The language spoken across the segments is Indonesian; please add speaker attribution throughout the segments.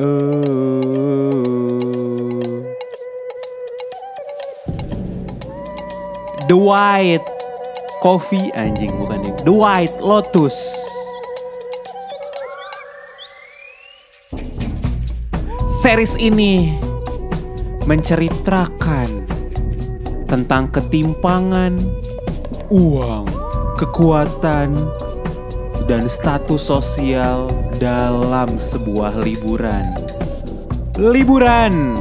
Speaker 1: oh. The White Coffee anjing bukan ini. The White Lotus. Series ini menceritakan tentang ketimpangan uang, kekuatan, dan status sosial dalam sebuah liburan. Liburan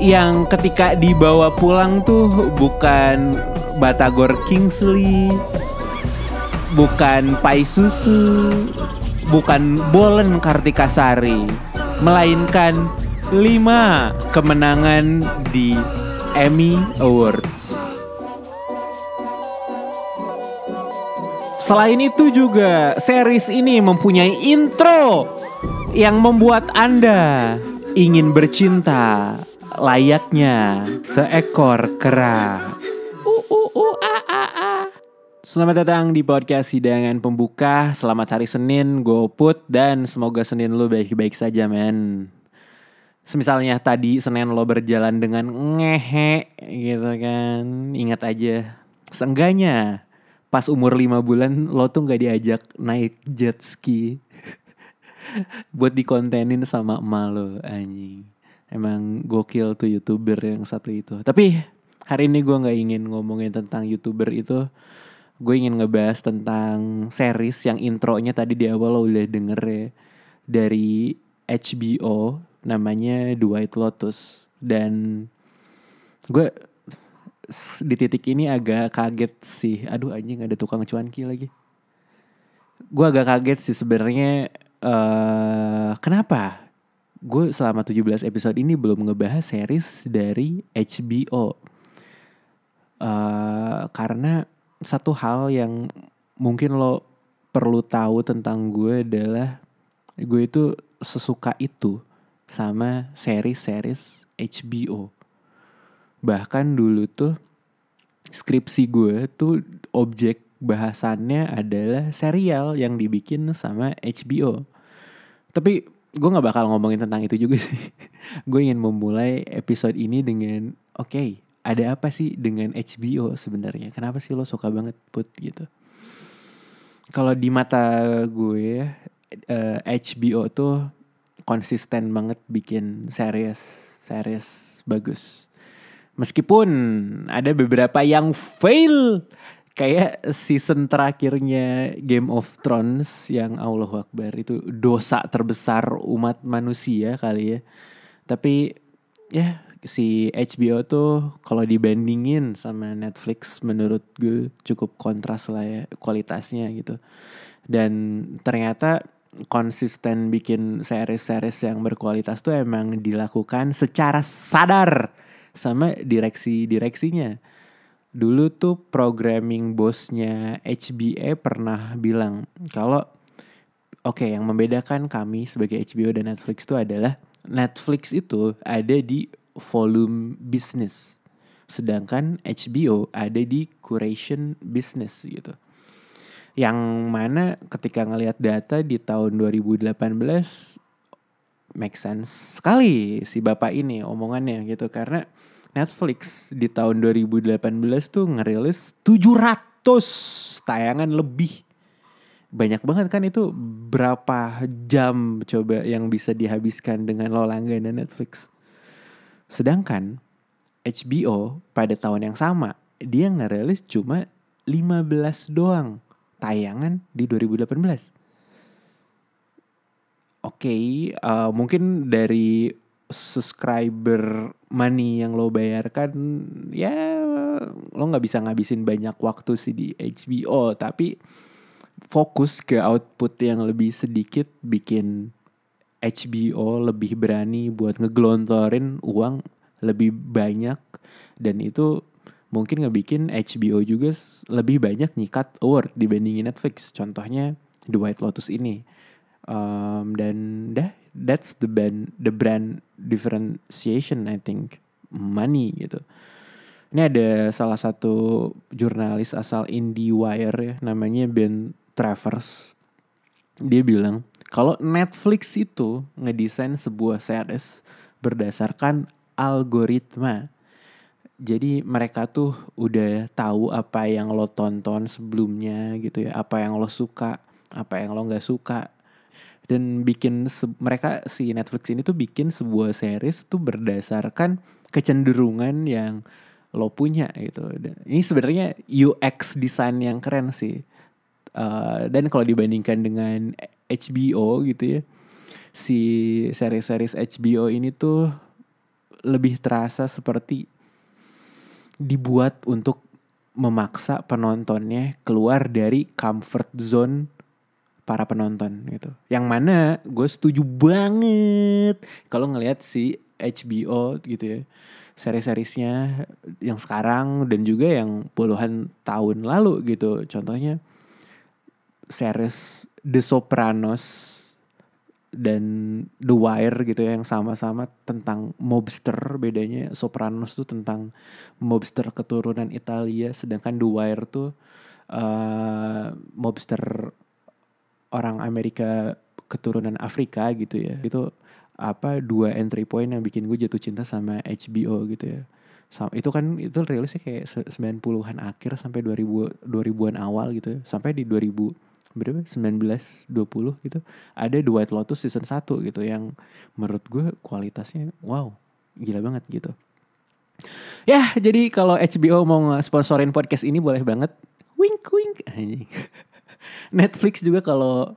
Speaker 1: yang ketika dibawa pulang tuh bukan Batagor Kingsley, bukan Pai Susu, bukan Bolen Kartikasari, melainkan 5 kemenangan di Emmy Awards. Selain itu juga series ini mempunyai intro yang membuat Anda ingin bercinta layaknya seekor kera. Uh, uh, uh, ah, ah, ah. Selamat datang di podcast hidangan pembuka. Selamat hari Senin, gue Put dan semoga Senin lu baik-baik saja, men. Semisalnya tadi Senin lo berjalan dengan ngehe gitu kan. Ingat aja, seenggaknya pas umur 5 bulan lo tuh nggak diajak naik jet ski. Buat dikontenin sama emak lo anjing. Emang gokil tuh youtuber yang satu itu. Tapi hari ini gue nggak ingin ngomongin tentang youtuber itu. Gue ingin ngebahas tentang series yang intronya tadi di awal lo udah denger ya dari HBO namanya White Lotus. Dan gue di titik ini agak kaget sih. Aduh anjing ada tukang cuanki lagi. Gue agak kaget sih sebenarnya uh, kenapa gue selama 17 episode ini belum ngebahas series dari HBO. Uh, karena satu hal yang mungkin lo perlu tahu tentang gue adalah gue itu sesuka itu sama series-series HBO bahkan dulu tuh skripsi gue tuh objek bahasannya adalah serial yang dibikin sama HBO. Tapi gue nggak bakal ngomongin tentang itu juga sih. gue ingin memulai episode ini dengan oke, okay, ada apa sih dengan HBO sebenarnya? Kenapa sih lo suka banget put gitu? Kalau di mata gue uh, eh, HBO tuh konsisten banget bikin series series bagus Meskipun ada beberapa yang fail kayak season terakhirnya Game of Thrones yang Allah Akbar itu dosa terbesar umat manusia kali ya. Tapi ya si HBO tuh kalau dibandingin sama Netflix menurut gue cukup kontras lah ya kualitasnya gitu. Dan ternyata konsisten bikin series-series yang berkualitas tuh emang dilakukan secara sadar sama direksi-direksinya. Dulu tuh programming bosnya HBA pernah bilang kalau oke okay, yang membedakan kami sebagai HBO dan Netflix itu adalah Netflix itu ada di volume business. Sedangkan HBO ada di curation business gitu. Yang mana ketika ngelihat data di tahun 2018 make sense sekali si bapak ini omongannya gitu karena Netflix di tahun 2018 tuh ngerilis 700 tayangan lebih. Banyak banget kan itu berapa jam coba yang bisa dihabiskan dengan lo langganan Netflix. Sedangkan HBO pada tahun yang sama dia ngerilis cuma 15 doang tayangan di 2018. Oke, okay, uh, mungkin dari subscriber money yang lo bayarkan ya lo nggak bisa ngabisin banyak waktu sih di HBO tapi fokus ke output yang lebih sedikit bikin HBO lebih berani buat ngegelontorin uang lebih banyak. Dan itu mungkin ngebikin HBO juga lebih banyak nyikat award dibandingin Netflix. Contohnya The White Lotus ini um, dan dah that's the brand the brand differentiation I think money gitu. Ini ada salah satu jurnalis asal IndieWire ya, namanya Ben Travers. Dia bilang Kalau Netflix itu ngedesain sebuah series berdasarkan algoritma. Jadi mereka tuh udah tahu apa yang lo tonton sebelumnya gitu ya, apa yang lo suka, apa yang lo nggak suka, dan bikin mereka si Netflix ini tuh bikin sebuah series tuh berdasarkan kecenderungan yang lo punya gitu. Dan ini sebenarnya UX design yang keren sih. Uh, dan kalau dibandingkan dengan HBO gitu ya, si series-series HBO ini tuh lebih terasa seperti dibuat untuk memaksa penontonnya keluar dari comfort zone para penonton gitu. Yang mana gue setuju banget kalau ngelihat si HBO gitu ya. Seri-serisnya yang sekarang dan juga yang puluhan tahun lalu gitu. Contohnya series The Sopranos dan The Wire gitu ya yang sama-sama tentang mobster bedanya Sopranos tuh tentang mobster keturunan Italia sedangkan The Wire tuh uh, mobster orang Amerika keturunan Afrika gitu ya. Itu apa dua entry point yang bikin gue jatuh cinta sama HBO gitu ya. Sama, itu kan itu rilisnya kayak 90-an akhir sampai 2000 2000-an awal gitu ya. Sampai di 2000 berapa? 19 20 gitu. Ada The White Lotus season 1 gitu yang menurut gue kualitasnya wow gila banget gitu. Ya jadi kalau HBO mau sponsorin podcast ini boleh banget. Wink wink Netflix juga kalau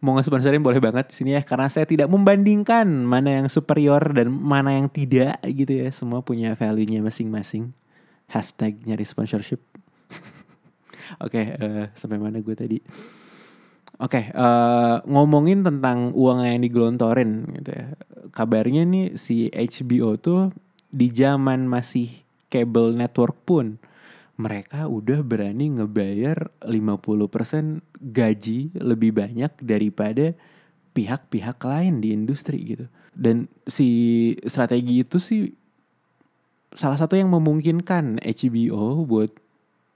Speaker 1: mau nge-sponsorin boleh banget di sini ya karena saya tidak membandingkan mana yang superior dan mana yang tidak gitu ya. Semua punya value-nya masing-masing. Hashtag nyari sponsorship. Oke okay, uh, eh, sampai mana gue tadi? Oke, okay, uh, eh, ngomongin tentang uang yang digelontorin gitu ya. Kabarnya nih si HBO tuh di zaman masih cable network pun mereka udah berani ngebayar 50% gaji lebih banyak daripada pihak-pihak lain di industri gitu. Dan si strategi itu sih salah satu yang memungkinkan HBO buat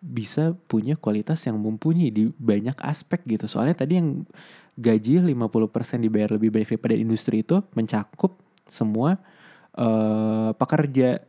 Speaker 1: bisa punya kualitas yang mumpuni di banyak aspek gitu. Soalnya tadi yang gaji 50% dibayar lebih banyak daripada industri itu mencakup semua uh, pekerja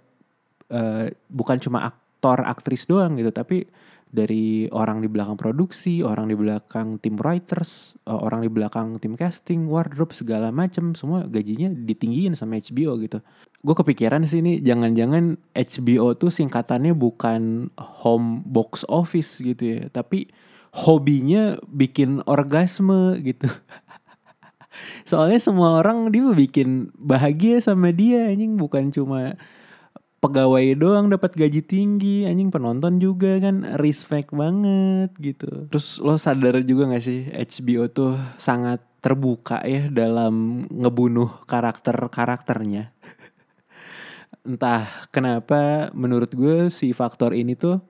Speaker 1: uh, bukan cuma aktor aktris doang gitu, tapi dari orang di belakang produksi, orang di belakang tim writers, uh, orang di belakang tim casting, wardrobe segala macam semua gajinya ditinggiin sama HBO gitu. Gue kepikiran sih ini jangan-jangan HBO tuh singkatannya bukan home box office gitu ya tapi hobinya bikin orgasme gitu. Soalnya semua orang dia bikin bahagia sama dia anjing. Bukan cuma pegawai doang dapat gaji tinggi. Anjing penonton juga kan. Respect banget gitu. Terus lo sadar juga gak sih HBO tuh sangat terbuka ya dalam ngebunuh karakter karakternya entah kenapa menurut gue si faktor ini tuh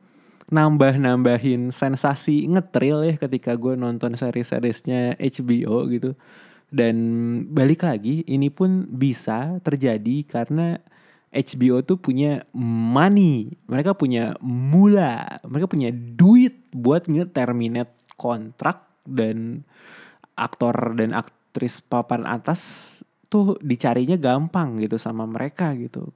Speaker 1: nambah-nambahin sensasi ngetril ya ketika gue nonton seri-serisnya HBO gitu. Dan balik lagi ini pun bisa terjadi karena HBO tuh punya money, mereka punya mula, mereka punya duit buat nge-terminate kontrak dan aktor dan aktris papan atas tuh dicarinya gampang gitu sama mereka gitu.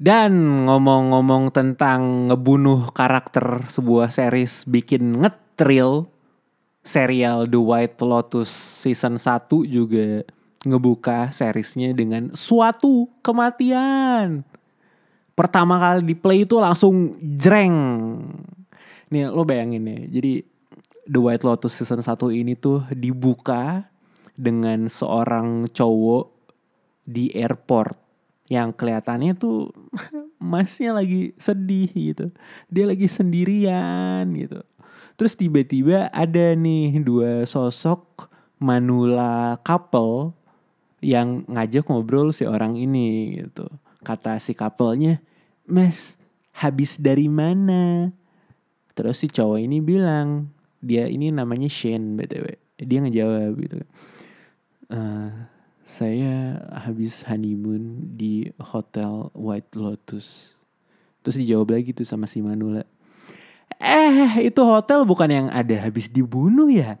Speaker 1: Dan ngomong-ngomong tentang ngebunuh karakter sebuah series bikin ngetril, serial The White Lotus season 1 juga ngebuka seriesnya dengan suatu kematian. Pertama kali di play itu langsung jreng. Nih lo bayangin ya, jadi The White Lotus season 1 ini tuh dibuka dengan seorang cowok di airport yang kelihatannya tuh masnya lagi sedih gitu. Dia lagi sendirian gitu. Terus tiba-tiba ada nih dua sosok manula couple yang ngajak ngobrol si orang ini gitu. Kata si couple-nya, "Mas, habis dari mana?" Terus si cowok ini bilang, dia ini namanya Shane BTW. Dia ngejawab gitu. Uh, saya habis honeymoon di hotel White Lotus. Terus dijawab lagi tuh sama si Manula. Eh, itu hotel bukan yang ada habis dibunuh ya?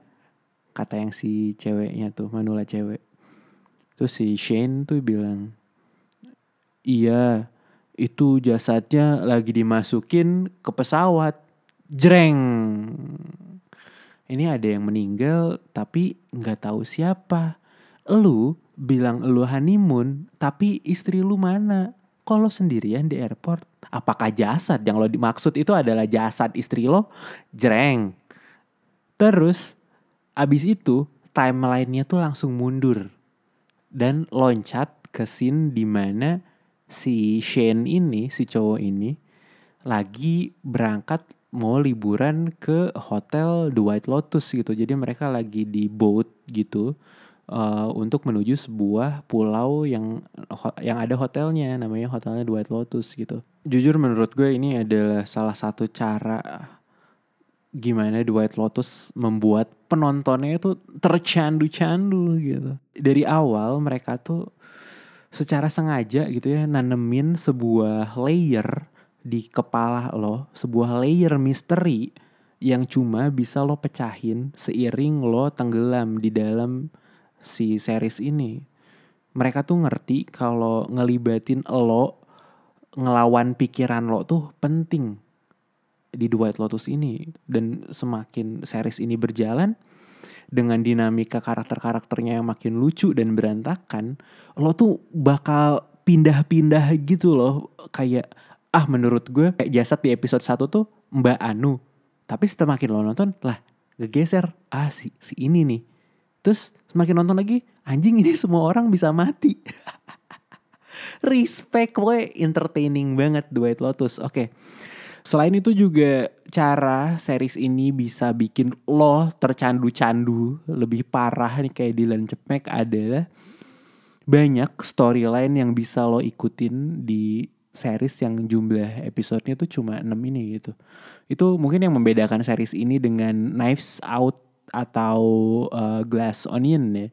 Speaker 1: kata yang si ceweknya tuh Manula cewek terus si Shane tuh bilang iya itu jasadnya lagi dimasukin ke pesawat. Jreng. Ini ada yang meninggal tapi nggak tahu siapa. Lu bilang lu honeymoon tapi istri lu mana? Kalau sendirian di airport apakah jasad? Yang lo dimaksud itu adalah jasad istri lo? Jreng. Terus abis itu timelinenya tuh langsung mundur dan loncat ke scene di mana si Shane ini si cowok ini lagi berangkat mau liburan ke hotel The White Lotus gitu. Jadi mereka lagi di boat gitu uh, untuk menuju sebuah pulau yang yang ada hotelnya namanya hotelnya The White Lotus gitu. Jujur menurut gue ini adalah salah satu cara gimana The White Lotus membuat penontonnya itu tercandu-candu gitu. Dari awal mereka tuh secara sengaja gitu ya nanemin sebuah layer di kepala lo, sebuah layer misteri yang cuma bisa lo pecahin seiring lo tenggelam di dalam si series ini. Mereka tuh ngerti kalau ngelibatin lo ngelawan pikiran lo tuh penting di The White Lotus ini dan semakin series ini berjalan dengan dinamika karakter-karakternya yang makin lucu dan berantakan, lo tuh bakal pindah-pindah gitu loh kayak ah menurut gue kayak jasad di episode 1 tuh Mbak Anu. Tapi setelah makin lo nonton lah geser ah si si ini nih. Terus semakin nonton lagi anjing ini semua orang bisa mati. Respect gue entertaining banget White Lotus. Oke. Okay. Selain itu juga cara series ini bisa bikin lo tercandu-candu lebih parah nih kayak Dylan Cepmek adalah banyak storyline yang bisa lo ikutin di series yang jumlah episodenya tuh cuma 6 ini gitu. Itu mungkin yang membedakan series ini dengan Knives Out atau uh, Glass Onion ya.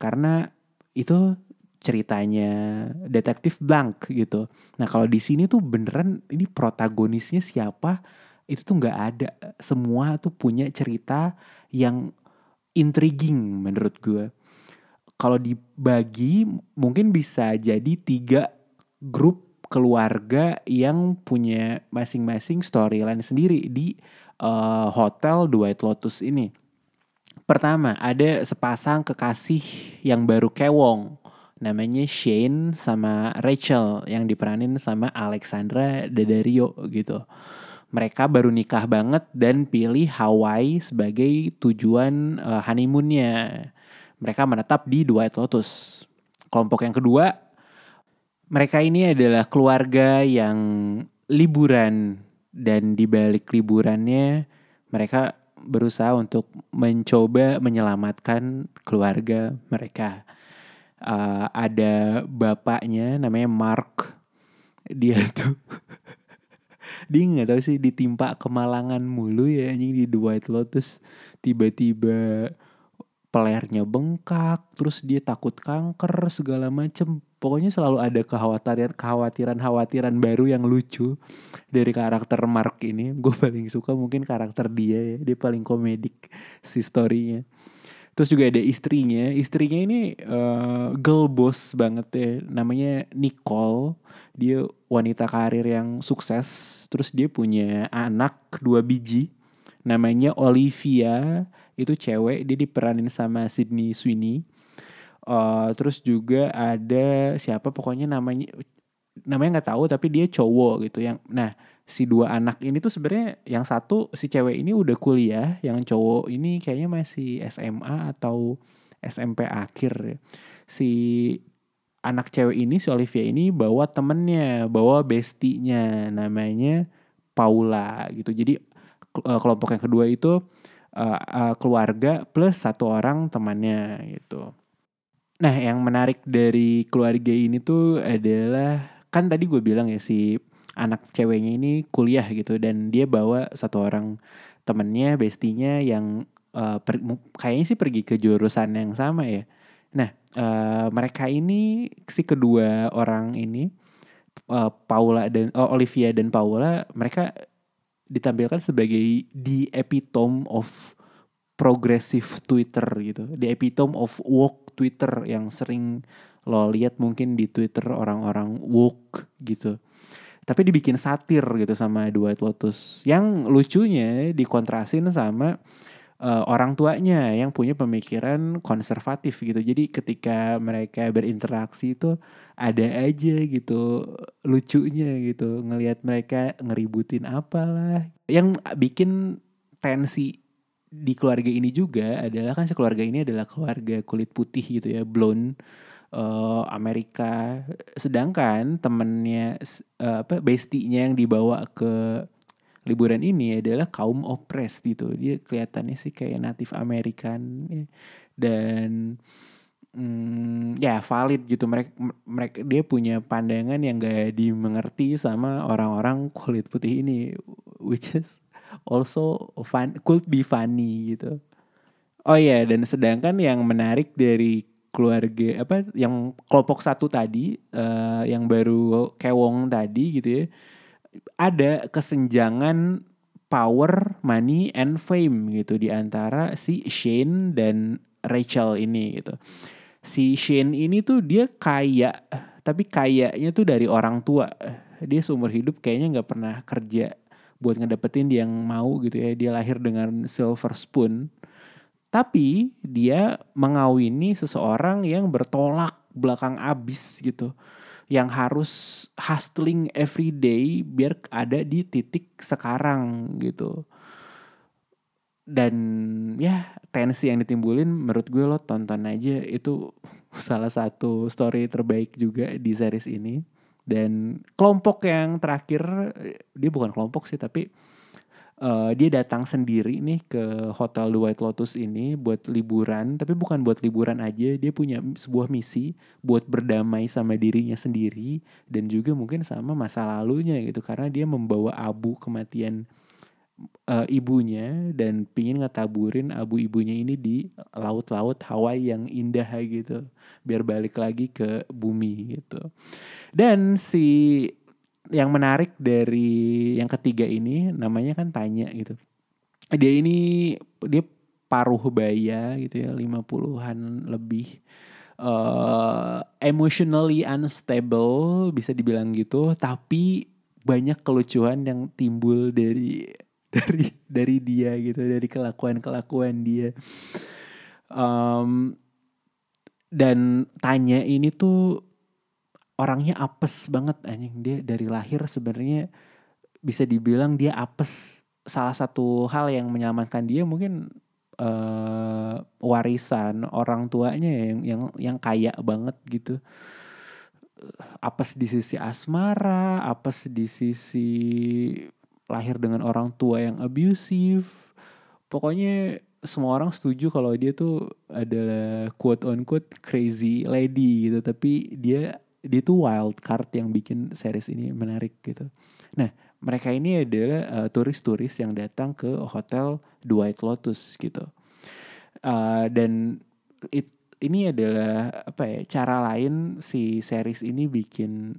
Speaker 1: Karena itu ceritanya detektif blank gitu. Nah kalau di sini tuh beneran ini protagonisnya siapa itu tuh nggak ada. Semua tuh punya cerita yang intriguing menurut gue. Kalau dibagi mungkin bisa jadi tiga grup keluarga yang punya masing-masing storyline sendiri di uh, hotel White Lotus ini. Pertama, ada sepasang kekasih yang baru kewong namanya Shane sama Rachel yang diperanin sama Alexandra Daddario gitu. Mereka baru nikah banget dan pilih Hawaii sebagai tujuan uh, honeymoonnya. Mereka menetap di White Lotus. Kelompok yang kedua, mereka ini adalah keluarga yang liburan dan di balik liburannya mereka berusaha untuk mencoba menyelamatkan keluarga mereka uh, ada bapaknya namanya Mark. Dia tuh dia nggak tahu sih ditimpa kemalangan mulu ya anjing di The White Lotus. Tiba-tiba pelernya bengkak terus dia takut kanker segala macem. Pokoknya selalu ada kekhawatiran kekhawatiran khawatiran baru yang lucu dari karakter Mark ini. Gue paling suka mungkin karakter dia ya dia paling komedik si storynya Terus juga ada istrinya. Istrinya ini uh, girl boss banget ya. Namanya Nicole. Dia wanita karir yang sukses. Terus dia punya anak dua biji. Namanya Olivia. Itu cewek. Dia diperanin sama Sydney Sweeney. Uh, terus juga ada siapa pokoknya namanya namanya nggak tahu tapi dia cowok gitu yang nah si dua anak ini tuh sebenarnya yang satu si cewek ini udah kuliah, yang cowok ini kayaknya masih SMA atau SMP akhir. Si anak cewek ini si Olivia ini bawa temennya, bawa bestinya namanya Paula gitu. Jadi eh, kelompok yang kedua itu uh, keluarga plus satu orang temannya gitu. Nah, yang menarik dari keluarga ini tuh adalah kan tadi gue bilang ya si anak ceweknya ini kuliah gitu dan dia bawa satu orang temennya bestinya yang uh, per, kayaknya sih pergi ke jurusan yang sama ya nah uh, mereka ini si kedua orang ini uh, Paula dan uh, Olivia dan Paula mereka ditampilkan sebagai the epitome of progresif Twitter gitu. The epitome of woke Twitter yang sering lo lihat mungkin di Twitter orang-orang woke gitu. Tapi dibikin satir gitu sama White Lotus. Yang lucunya dikontrasin sama uh, orang tuanya yang punya pemikiran konservatif gitu. Jadi ketika mereka berinteraksi itu ada aja gitu lucunya gitu ngelihat mereka ngeributin apalah. Yang bikin tensi di keluarga ini juga adalah kan keluarga ini adalah keluarga kulit putih gitu ya, blonde uh, Amerika. Sedangkan temennya uh, apa bestinya yang dibawa ke liburan ini adalah kaum oppressed gitu. Dia kelihatannya sih kayak natif Amerikan ya. dan hmm, ya valid gitu. Mereka mereka dia punya pandangan yang gak dimengerti sama orang-orang kulit putih ini, which is also fun could be funny gitu. Oh iya dan sedangkan yang menarik dari keluarga apa yang kelompok satu tadi uh, yang baru kewong tadi gitu ya ada kesenjangan power, money, and fame gitu di antara si Shane dan Rachel ini gitu. Si Shane ini tuh dia kaya, tapi kayaknya tuh dari orang tua. Dia seumur hidup kayaknya nggak pernah kerja buat ngedapetin dia yang mau gitu ya. Dia lahir dengan silver spoon. Tapi dia mengawini seseorang yang bertolak belakang abis gitu. Yang harus hustling every day biar ada di titik sekarang gitu. Dan ya tensi yang ditimbulin menurut gue lo tonton aja itu salah satu story terbaik juga di series ini dan kelompok yang terakhir dia bukan kelompok sih tapi uh, dia datang sendiri nih ke hotel The White Lotus ini buat liburan tapi bukan buat liburan aja dia punya sebuah misi buat berdamai sama dirinya sendiri dan juga mungkin sama masa lalunya gitu karena dia membawa abu kematian uh, ibunya dan pingin ngetaburin abu ibunya ini di laut-laut Hawaii yang indah gitu biar balik lagi ke bumi gitu. Dan si yang menarik dari yang ketiga ini namanya kan tanya gitu. Dia ini dia paruh baya gitu ya 50-an lebih uh, emotionally unstable bisa dibilang gitu. Tapi banyak kelucuan yang timbul dari dari dari dia gitu dari kelakuan kelakuan dia. Um, dan tanya ini tuh orangnya apes banget anjing. Dia dari lahir sebenarnya bisa dibilang dia apes. Salah satu hal yang menyelamatkan dia mungkin uh, warisan orang tuanya yang yang yang kaya banget gitu. Apes di sisi asmara apes di sisi lahir dengan orang tua yang abusive. Pokoknya semua orang setuju kalau dia tuh adalah quote on quote crazy lady gitu, tapi dia dia tuh wild card yang bikin series ini menarik gitu. Nah, mereka ini adalah uh, turis-turis yang datang ke hotel White Lotus gitu. Uh, dan it, ini adalah apa ya cara lain si series ini bikin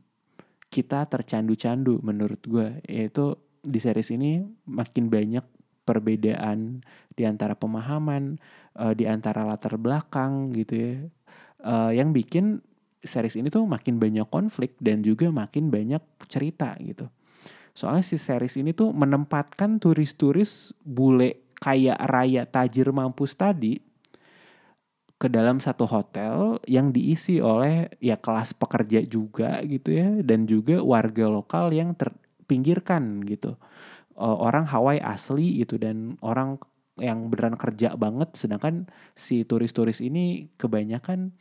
Speaker 1: kita tercandu-candu menurut gue yaitu di series ini makin banyak perbedaan di antara pemahaman, uh, di antara latar belakang gitu ya. Uh, yang bikin series ini tuh makin banyak konflik dan juga makin banyak cerita gitu. Soalnya si series ini tuh menempatkan turis-turis bule kaya raya tajir mampus tadi ke dalam satu hotel yang diisi oleh ya kelas pekerja juga gitu ya dan juga warga lokal yang ter, pinggirkan gitu uh, orang Hawaii asli itu dan orang yang beneran kerja banget sedangkan si turis-turis ini kebanyakan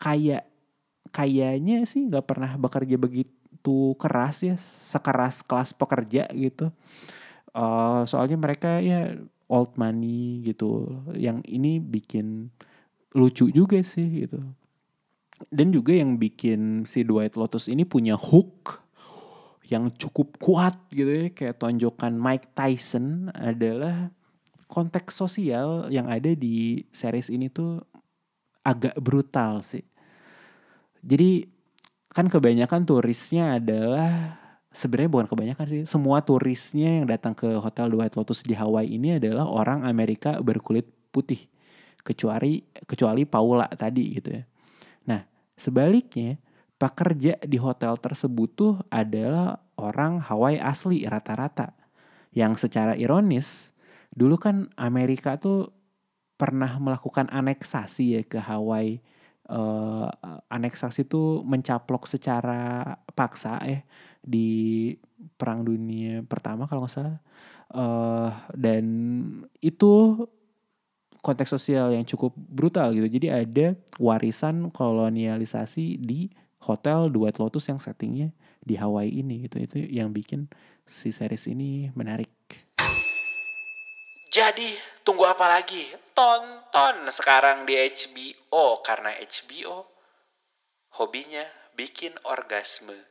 Speaker 1: kayak kayaknya sih nggak pernah bekerja begitu keras ya sekeras kelas pekerja gitu uh, soalnya mereka ya old money gitu yang ini bikin lucu juga sih gitu dan juga yang bikin si Dwight Lotus ini punya hook yang cukup kuat gitu ya kayak tonjokan Mike Tyson adalah konteks sosial yang ada di series ini tuh agak brutal sih. Jadi kan kebanyakan turisnya adalah sebenarnya bukan kebanyakan sih. Semua turisnya yang datang ke hotel The White Lotus di Hawaii ini adalah orang Amerika berkulit putih. Kecuali kecuali Paula tadi gitu ya. Nah, sebaliknya pekerja di hotel tersebut tuh adalah orang Hawaii asli rata-rata. Yang secara ironis, dulu kan Amerika tuh pernah melakukan aneksasi ya ke Hawaii. Uh, aneksasi itu mencaplok secara paksa ya di Perang Dunia Pertama kalau nggak salah. Uh, dan itu konteks sosial yang cukup brutal gitu. Jadi ada warisan kolonialisasi di hotel White Lotus yang settingnya di Hawaii ini gitu. Itu yang bikin si series ini menarik. Jadi tunggu apa lagi? Tonton sekarang di HBO karena HBO hobinya bikin orgasme.